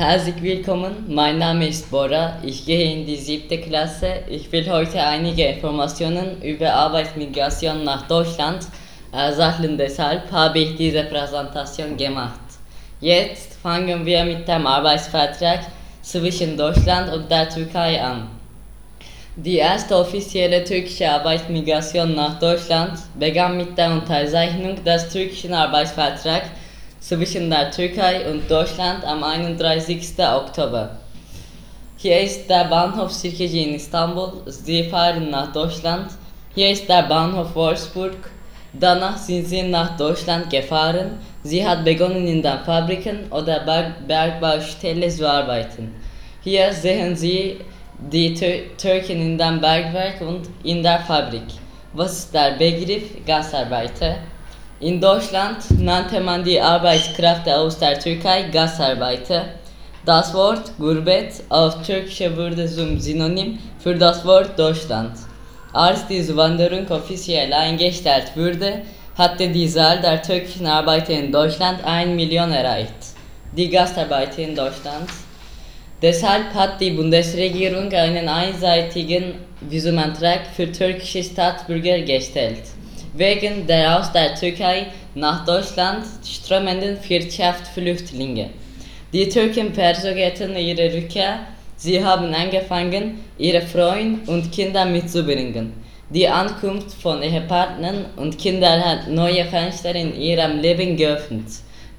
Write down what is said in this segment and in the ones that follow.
Herzlich willkommen, mein Name ist Bora, ich gehe in die siebte Klasse. Ich will heute einige Informationen über Arbeitsmigration nach Deutschland ersammeln, deshalb habe ich diese Präsentation gemacht. Jetzt fangen wir mit dem Arbeitsvertrag zwischen Deutschland und der Türkei an. Die erste offizielle türkische Arbeitsmigration nach Deutschland begann mit der Unterzeichnung des türkischen Arbeitsvertrags zwischen der Türkei und Deutschland am 31. Oktober. Hier ist der Bahnhof Sirkeci in Istanbul. Sie fahren nach Deutschland. Hier ist der Bahnhof Wolfsburg. Danach sind sie nach Deutschland gefahren. Sie hat begonnen in den Fabriken oder Berg Bergbaustelle zu arbeiten. Hier sehen Sie die Tür Türken in dem Bergwerk und in der Fabrik. Was ist der Begriff Gasarbeiter? In Deutschland nannte man die Arbeitskraft aus der Türkei Gasarbeiter. Das Wort Gurbet auf Türkische wurde zum Synonym für das Wort Deutschland. Als die Zuwanderung offiziell eingestellt wurde, hatte die Zahl der türkischen Arbeiter in Deutschland 1 Million erreicht. Die Gastarbeiter in Deutschland. Deshalb hat die Bundesregierung einen einseitigen Visumantrag für türkische Staatsbürger gestellt. Wegen der aus der Türkei nach Deutschland strömenden Wirtschaftsflüchtlinge. Die Türken verzögerten ihre Rückkehr. Sie haben angefangen, ihre Frauen und Kinder mitzubringen. Die Ankunft von Ehepartnern und Kindern hat neue Fenster in ihrem Leben geöffnet.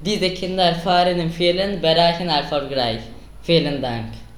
Diese Kinder fahren in vielen Bereichen erfolgreich. Vielen Dank.